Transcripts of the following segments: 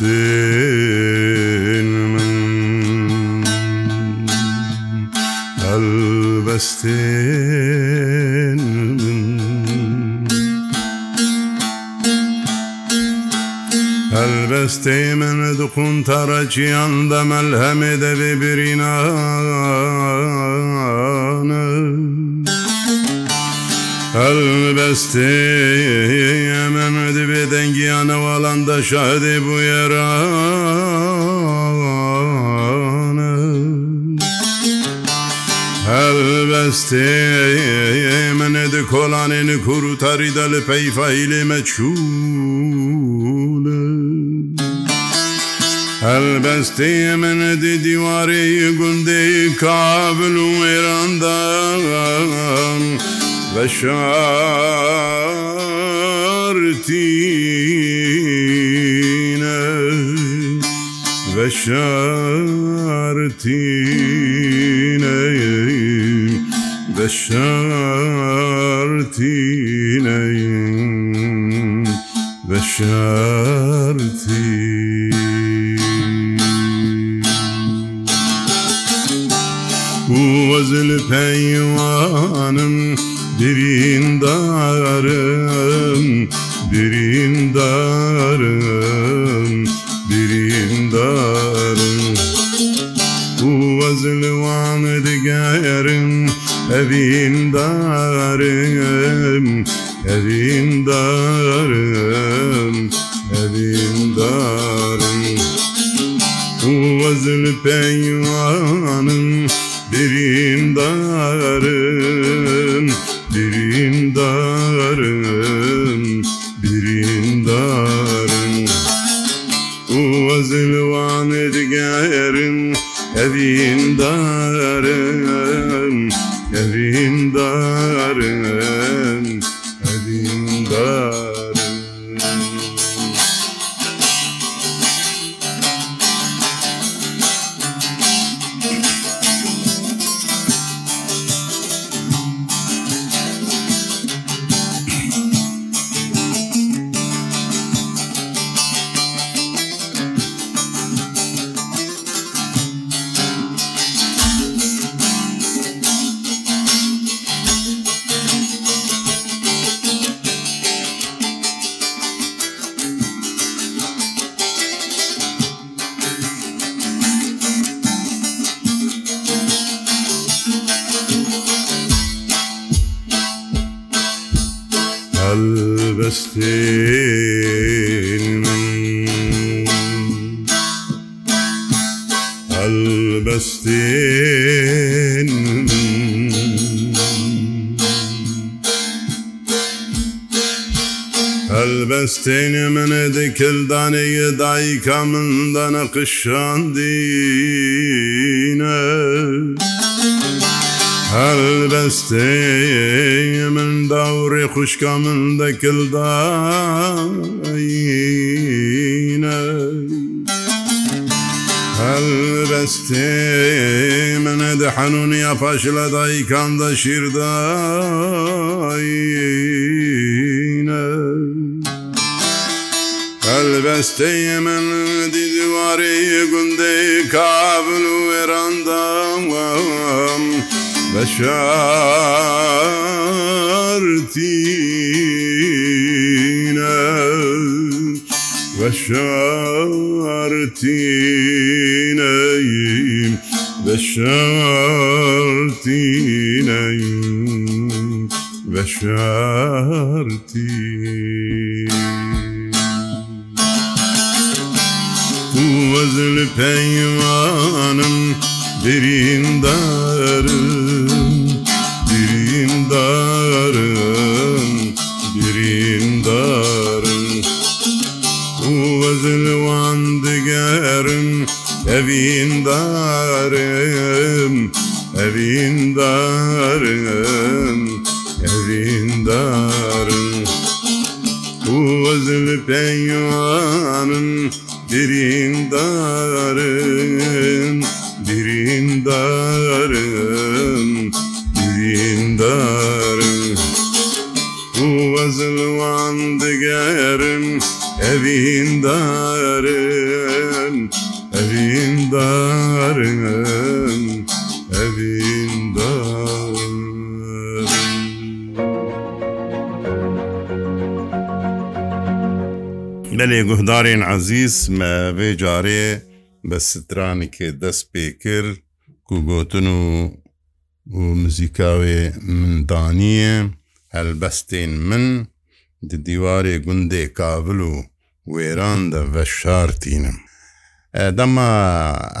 senin Elbestin Elbeste men dokun taraciyan da melhem edebi birina بەستێ ئەمەمە دەبێت دەنگیانەواڵاندا شادێ بووێرا هەبەستێ منە د کۆلانێن کوور و تاریدا لە پەیفاایلێ مەچوونە هەلبەستێ منە دی دیوارەی گوندەی کابل و وێراندا بشارتينا بشارتينا بشارتينا بشارتينا Desteyne mene de kildaneye daikamından akışan dine Her besteyne men davri kuşkamında kildayine Her besteyne de hanunya paşla daikanda şirdayine Helbeste men didvarê gundê kabul verandam Beşartîne Beşartîneyim Beşartîneyim Beşartîne darım Yüreğim darım Bu azılvan digerim Evin darım Evin darım Evin darım بەێ گوهدارێن عزیز مەوێ جارێ بە سترانێکێ دەست پێ کرد کوگۆتن و و مزیکاوێ مندانیە هەلبەستین من di dîwarê gundê kavil û wêran de veşartînim dema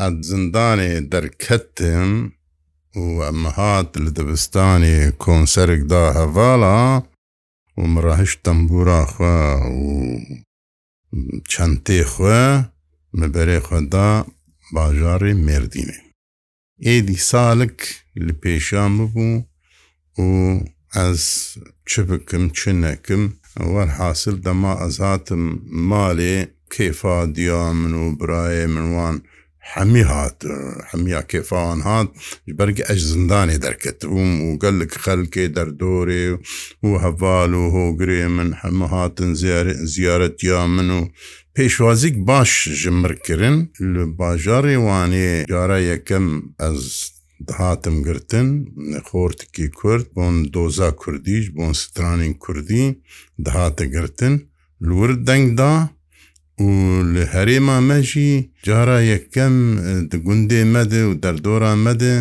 ez zindanê derketim û em hat li dibistanê konserek da hevala û mirahişt tembûra xwe û çentê xwe mi berê xwe da bajarê mêrdînê ئێدی ساڵک لە پێشان ببوو و ئەس چ بکەم چ نەکەم ئەوە حاصل دەما ئەزاتم مالێ کێفا دیا من و برایە منوان هەمی هات هەمیا کێفاان هات بەرگی ئەش زندانی دەرکەتبووم و گەلک خەلکێ دەردۆرێ و هەڤال و هۆگرێ من هەمە هاتن زیارەتیا من و پێشوازیک باش ژمرکردن لە باژارێ وانێ جارە یەکەم ئەز هاتم گرتن خۆرتکی کورد بۆن دۆزا کوردیش بۆن سترانین کوردی دەهاتە گرتن لور دەنگدا و li herêma me jî cara yekem di gundê me de û derdora me de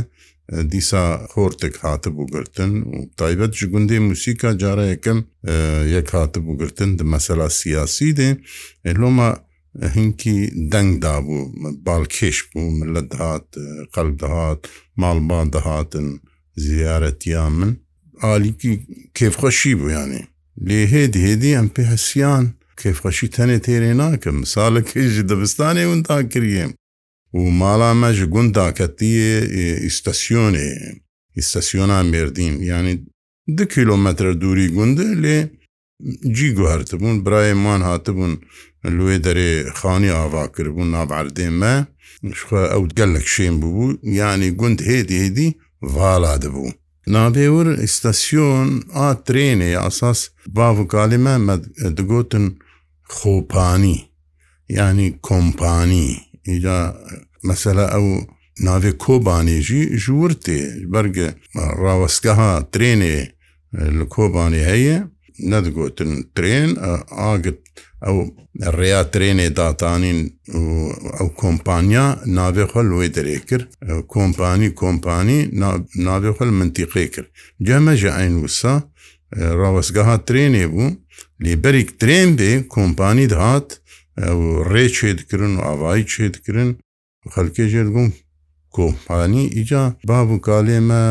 دیسا خۆرتێک هاتبوو گرتن و تایبەت ji gundê موسیکا cara yekem yek hatibû girtin di mesela siyasî de loma hinkî deng dabû balkêş bû millet dihat qelb dihat malba dihatin ziyaretiya min alîkî kêfxweşî bû yanî lê hêdî hêdî em pê hesiyan kêfxweşî tenê têrê nakim misalekê ji dibistanê hûn ta kiriye و ماڵا مە ji gund daketiye îstasyonê îstasyona mêrdîn yani di kilometre dûrî gund lê cî guhertibûn birayê man hatibûn lê derê xanî ava kiribûn naverdê me xwe ew gelek şên bûbû yani gund hêdî hêdî vala dibû Navêwir îstasyon a trênê asas bavikalî me me digotin xopanî yani kompanî یا مەسەلا ئەو ناوێ کۆبانێژی ژور تێ بەرگە ڕاوەستگەها ترێنێ لە کۆبانی هەیە نەدەگوتن ترێن ئاگت ئەو ڕێیا ترێنێ داتانین ئەو کۆمپانیا ناوێخەل وێ دەرێ کرد کۆمپانی کۆمپانی ناوێخەل منتیقێ کرد جەمەژە ئەین وسا ڕاوەستگەها ترێنێ بوو لێبەرێک ترێن بێ کۆمپانی دەهات ڕێ چێدکردن و ئاوایی چێدکردن خەلکێ ژێرگوم کۆمپانی ئیجا باب و کالێمە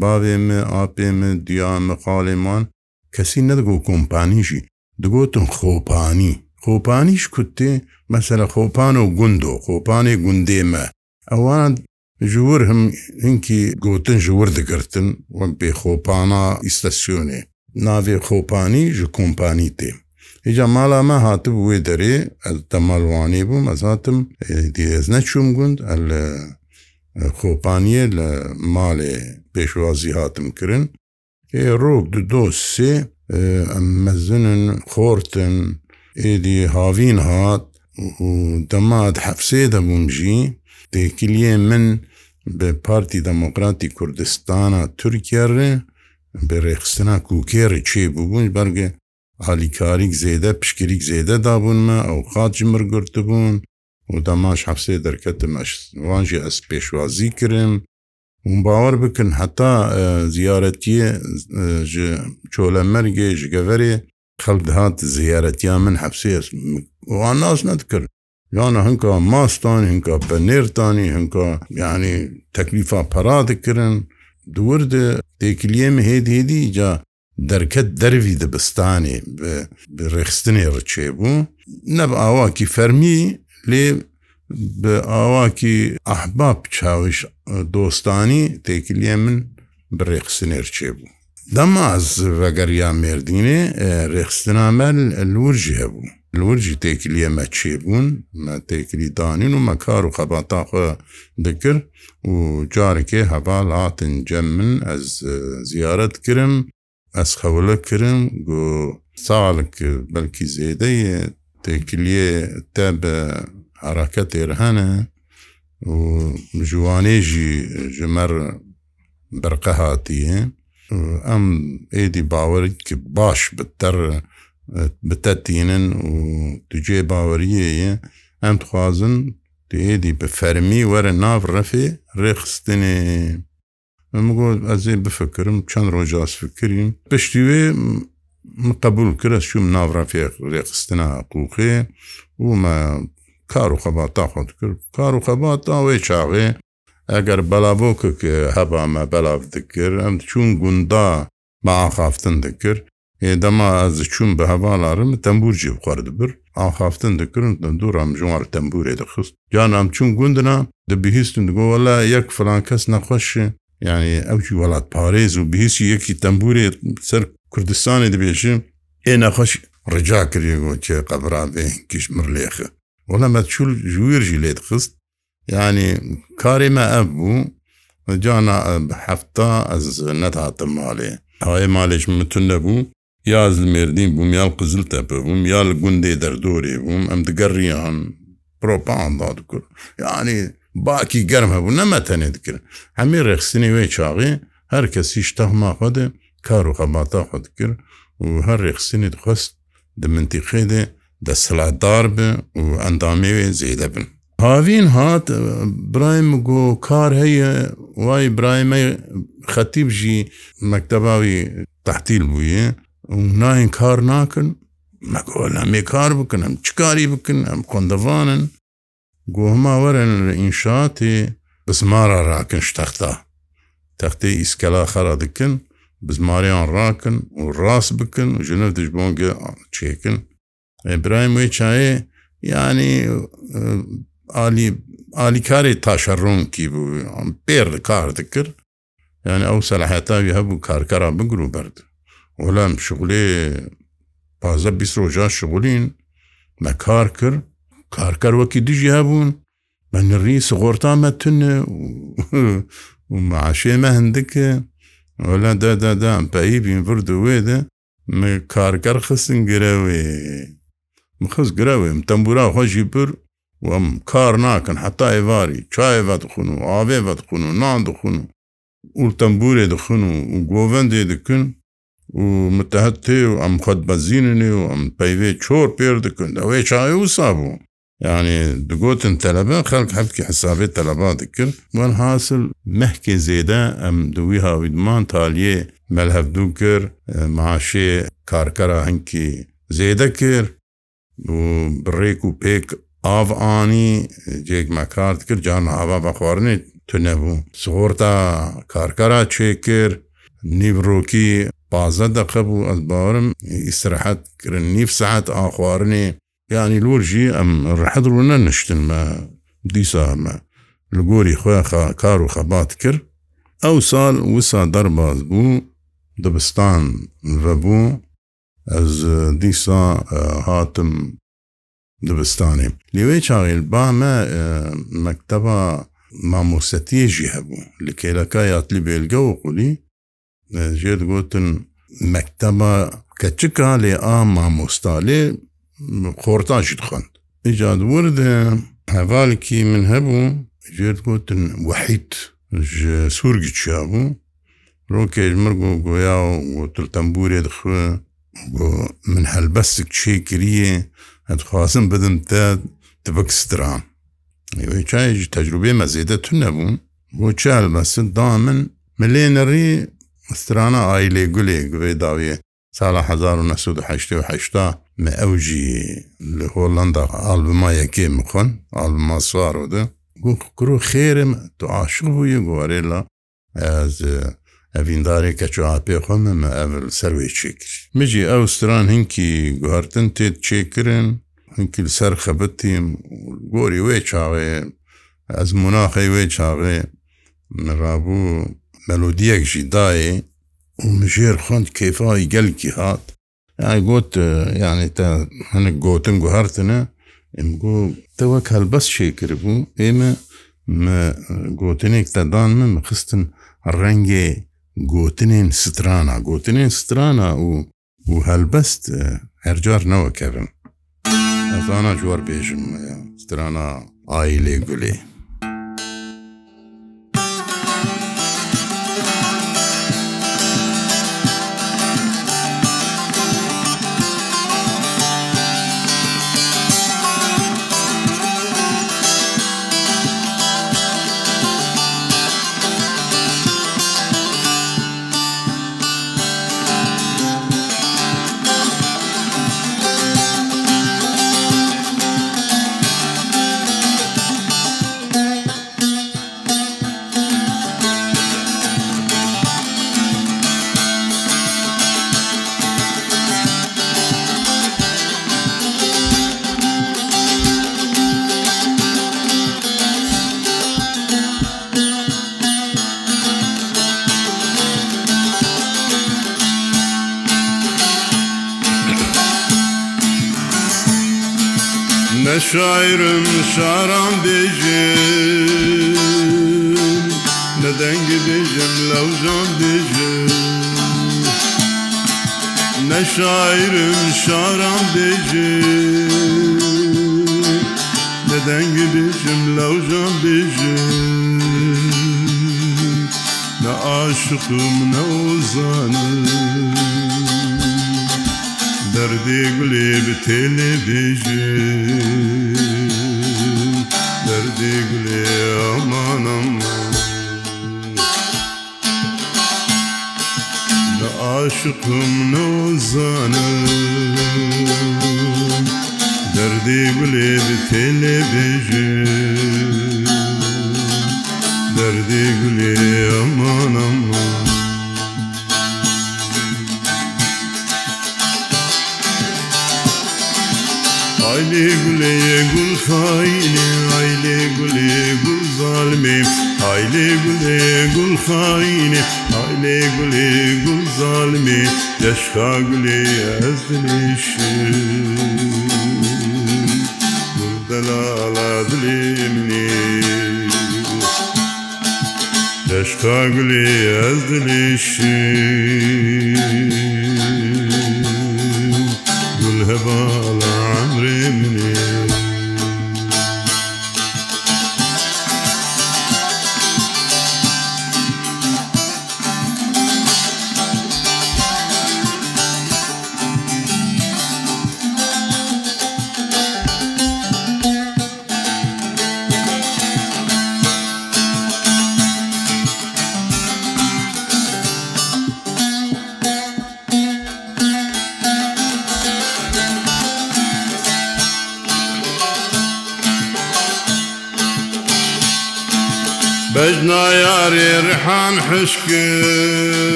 باوێمە ئاپێمە دیامە قالێمان کەسی نەدەگۆ کۆمپانیژی دەگوتم خۆپانی خۆپانیش کوتێ مەسەرە خۆپان و گوند و خۆپانێ گوندێمە ئەوان ژور هەم هینکی گوتن ژور دەگرتن وەک بێ خۆپانە ئیستەسیۆنێ ناوێ خۆپانی ژ کۆمپانی تێم هیچ مالا مە هاتبوو وێ دەرێ ئەل تەماڵوانی بووم ئەزاتم دیێز نەچوم گوند ئە لە خۆپانیە لە ماڵێ پێشوازی هاتم کردن ئێ ڕۆک دو دۆسێ ئەم مەزنن خۆرتن ئێدی هاوین هات دەمات حەفسێ دەبوومژی تێکیلیێ من بە پارتی دەموکراتی کوردستانە تورکیاڕێ بە ڕێخستنا کوکێڕی چێ بووبوون بەرگە علیکاریک زێدە پشکریک زێدە دابوونمە ئەو خاجی مرگرت بوون و دەماش حەفسێ دەرکەتمەشوانژی ئەس پێشوازی کردم اون باوەڕ بکن هەتا زیارەتیە چۆلەمەرگێ ژگەڤێ خەڵک هاات زیارەتیا من حەفسێ وان ناز نەتکرد یانە هەنکە ماستان هەنکە پەنێرتانی هەنکە یعنی تەکلیفا پەرا دکردن دووردە تێکلیێم هێد هێدی جا دەرکەت دەروی دەبستانی ڕێخستنی ڕچێ بوو نەب ئاواکی فەرمی لێ بە ئاواکی ئەحباب چاویش دۆستانی تێکیلێ من بڕێخستنێرچێ بوو دەماز بەگەریا مردینێ ڕێخستنامەل لورجی هەبوو لورجی تێکیلە مەچێ بوون تێکلی دانین و مەکار و خەباتاخە دەکرد و جارێکێ هەبا هاتن جەم من ئەس زیارەت کرم ez xewle kirim got sal kir belkî zêdeyê têkiliyê te bi hereketê hene û jiwanê jî ji mer berqe hatiye em êdî bawer ki baş bi ter bi te tînin û tu cê baweriyê ye em dixwazin tu êdî bi fermî were nav refê rêxistinê مگوت ئەزێ بفکرم چەند ڕۆژ ئاسفکرین پشتی وێ قبول کرد شوم ناافرافێخستنا قوقێ ومە کار و خەبات تاخۆت کرد کار و خەبات تاوێ چاغێ ئەگەر بەلاۆکە کە هەبامە بەلاف دکرد ئەم چون گوندا ماخافتن دکرد ئێدەما ئەز چوون بە هەواڵارم تەمبورجی بخواارد بر ئاخافتن دەکردن دەندوورام ژوار تەمبورێ دەخست جانام چون گوندنا دەبیهستن دگۆوەلا یەک فلان کەس نەخۆشی یعنی ئەوکی وڵات پارێز و بهیسی یەکی تەمبورێت سەر کوردستانی دەبێژم ئێ نەخۆش ڕجا کردێگۆ چێ قەبران بێ کشمر لێخە وەڵەمە چول ژویرژی لێت خست یعنی کارێمە ئەم بوو جانا هەفتا ئەز نەتهاتم ماڵێ ئەوێ مالێش متون نەبوو یاز مێردین بووم یال قزل تەپە بووم یال گوندێ دەردۆرێ بووم ئەم دگەڕیان پرۆپانداد کرد یعنی باکی گەرم هەبوو نەمەتەنێت کرد هەمی ڕێخستنی وێ چاغی هەر کەسیش تەماخواێ کار و خەباتا خۆت کرد و هەر ڕێخستنیت خۆست di mintiqê de desthilatdar bi û endamê wê zêde bin. Havîn hat Braim got kar heye way Braimê xetîb jî mekteba wî tehtil bûye û nayên kar nakin me em ê kar bikin em çikarî bikin em kondevanin گۆهما وەرن لە ئینشااتێ بزمارە راکن شتەختا تەختێ ئیسکەلا خەرا دکن بزماریان راکن و ڕاست بکن و ژنە دژبۆنگە چێکن ئەبرایم وێ چایە ینی عالی عالیکاری تاشەڕۆنکی بوو پێر کار دکرد یعنی ئەو سەلاحەتاوی هەبوو کارکەرا بگر و بەرد وەلام شغلێ پازە بیست ڕۆژە شغلین مە کار کرد کارکەوەکی دژی هەبوون بە نڕی سغۆرتامە تونە و معشێمە هەندکە وەلا دادادام پەیی بین برد وێدە کارگەر خستن گرەوێ مخست گرەوێم تەمبورا خۆشی پر وەم کار ناکەن حتا ئێواری چایە دخون و ئاوێ دخون و نان دخون و ئولتەمبورێ دخون و گۆڤندێ دکن و متەهت تێ و ئەم خۆت بەزیینێ و ئەم پەیوێ چۆر پێر دکن ئەوێ چای وسا بوو yani digotin telebe xelk hevkî hesabê teleba dikir wan hasil mehkê zêde em di wî havîdman taliyê melhevdû kir maaşê karkara hinkî zêde kir û birêk û pêk av anî cêk mekar dikir can hava bexwarinê tu nebû Sihorta karkara çêkir nîvrokî baze deqebû ez barim îstirahet kirin nîv saet axwarinê یعنی لۆژی ئەم ڕحد و نەنشتن مە دیسامە لە گۆری خۆیان کار و خەبات کرد ئەو ساڵ وسا دەرباز بوو دەبستان بەبوو ئەز دیسا هاتم دبستانی لێوێ چاغیل بامە مەکتەبە مامۆسەتیێژی هەبوو لە کێلەکە یاتلی بێلگە و قولی ژێر گوتن مەکتەبە کە چکا لێ ئا مامۆستالێ قۆرتاشت خوند ئیجاد وردە هەڤالکی من هەبوو ژێت گوتن وحیت ji سوورگی چیا بوو ڕۆکێژ مرگ و گویا و گوتلتەمبورێ دخوێ من هەلبەستێک چێ کریە هەتخوازم بدم تە تبکستران چای تەجروبێ مەزێدە تو نەبوون بۆ چ هەلبەست دا من ملێنەڕی سترانە ئایلێ گولێ گوێ داویە ساڵە 1980 me ew jî li Hollanda albuma yekê mixon albuma saro de got kuru xêre me tu aşiq bûye guwarê la ez evîndarê keço apê xwe me me ev ser wê çêkir. Mi jî ew stran hinkî guhartin tê çêkirin hinkî li ser xebitîm gorî wê çaxê ez munaxê wê çaxê mirabû melodiyek jî dayê û mijêr xand kêfayî gelkî hat گوت یانی تا هەنێک گوتن و هەرتنە ئەم گۆ تەوە کەلبەس شێکرد بوو ئێمە گوتنێک تەدان من خستن ڕەنگێ گوتنێن سترانە گوتنێن سترانە و و هەلبەست هەرجار نەوەکەبن ئەزانە جوار بێژم سترانە ئایلێ گولێ. Ne şairim şaran diyeceğim Ne dengi diyeceğim lavcan diyeceğim Ne şairim şaran diyeceğim Ne dengi diyeceğim lavcan diyeceğim Ne aşıkım ne uzanım Derdê gulê bi têlê bêje Derdê gulê aman aman Ne aşıkım ne ozanim Derdê gulê bi têlê bêje Derdê gulê aman aman Aile guleye gul haine Aile guleye gul zalme Aile guleye gul haine Aile guleye gul zalme Yaşka guleye ezdileşir Gurdala dilimni Yaşka guleye ezdileşir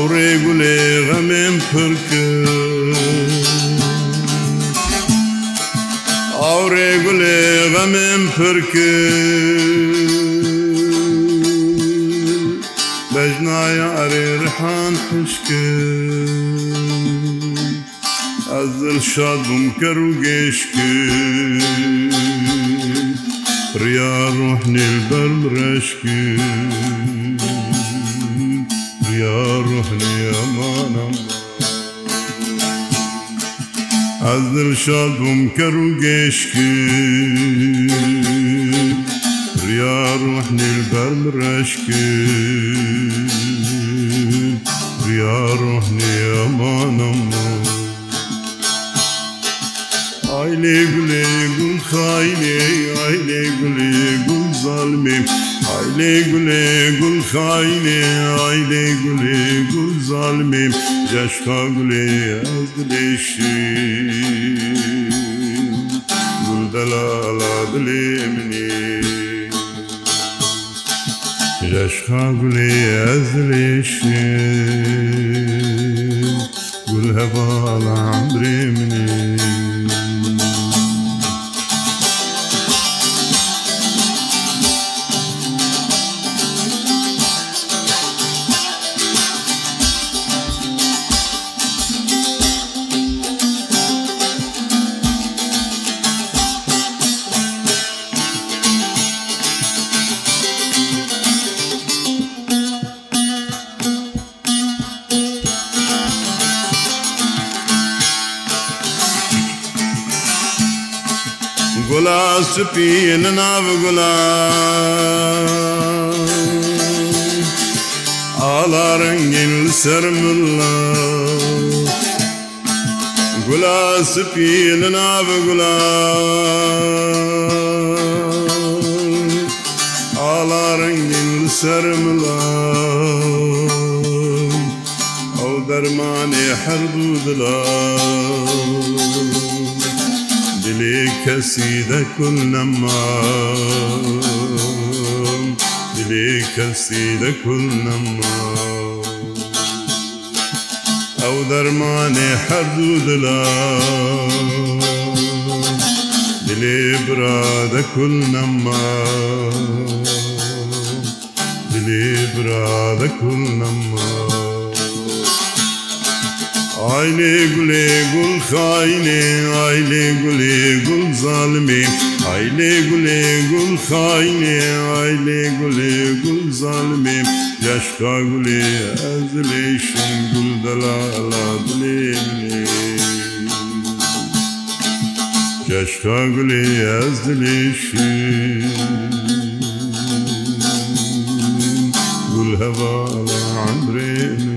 هاوڕێ گولێ غەمێم پرکرد هاوڕێ گولێ غەمێم پرکرد بەژنایە ئەرێ ڕحان پشکرد ئەزل شاد بووم کە و گەشت ڕیا ڕۆحنێ بەم ڕشکرد يا روحني أمانم از دلشادم کرو گشکی ریا روح نیل برم رشکی ریا روح نی امانم Aile güle gül hayli, aile güle gül zalimim Aile gule gul haine aile gule gul zalmim Ceşka gule az dileşim Gul delala dilimini Ceşka gule az dileşim Gul hevala amrimini سپی نناب گلاب Ağla rengin sermulla Gula spilin av gula Ağla rengin sermulla O dermani her budla دلي كسيدة كلما دلي كسيدة كلما أو درماني حردو دلا دلي برادة كلما دلي برادة كلما Aile gule gul haine aile gule gul zalimi Aile gule gul haine aile gule gul zalimi Yaşka gule ezleşin gul dalala bilimi Yaşka gule ezleşin gul hevala amrimi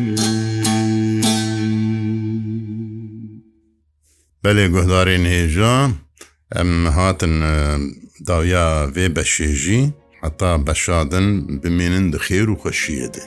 بەێ گوهدارین هێژا ئەم هاتن داویا وێ بە شێژی حتا بەشادن بمێنن دە خێر و خەشیەدە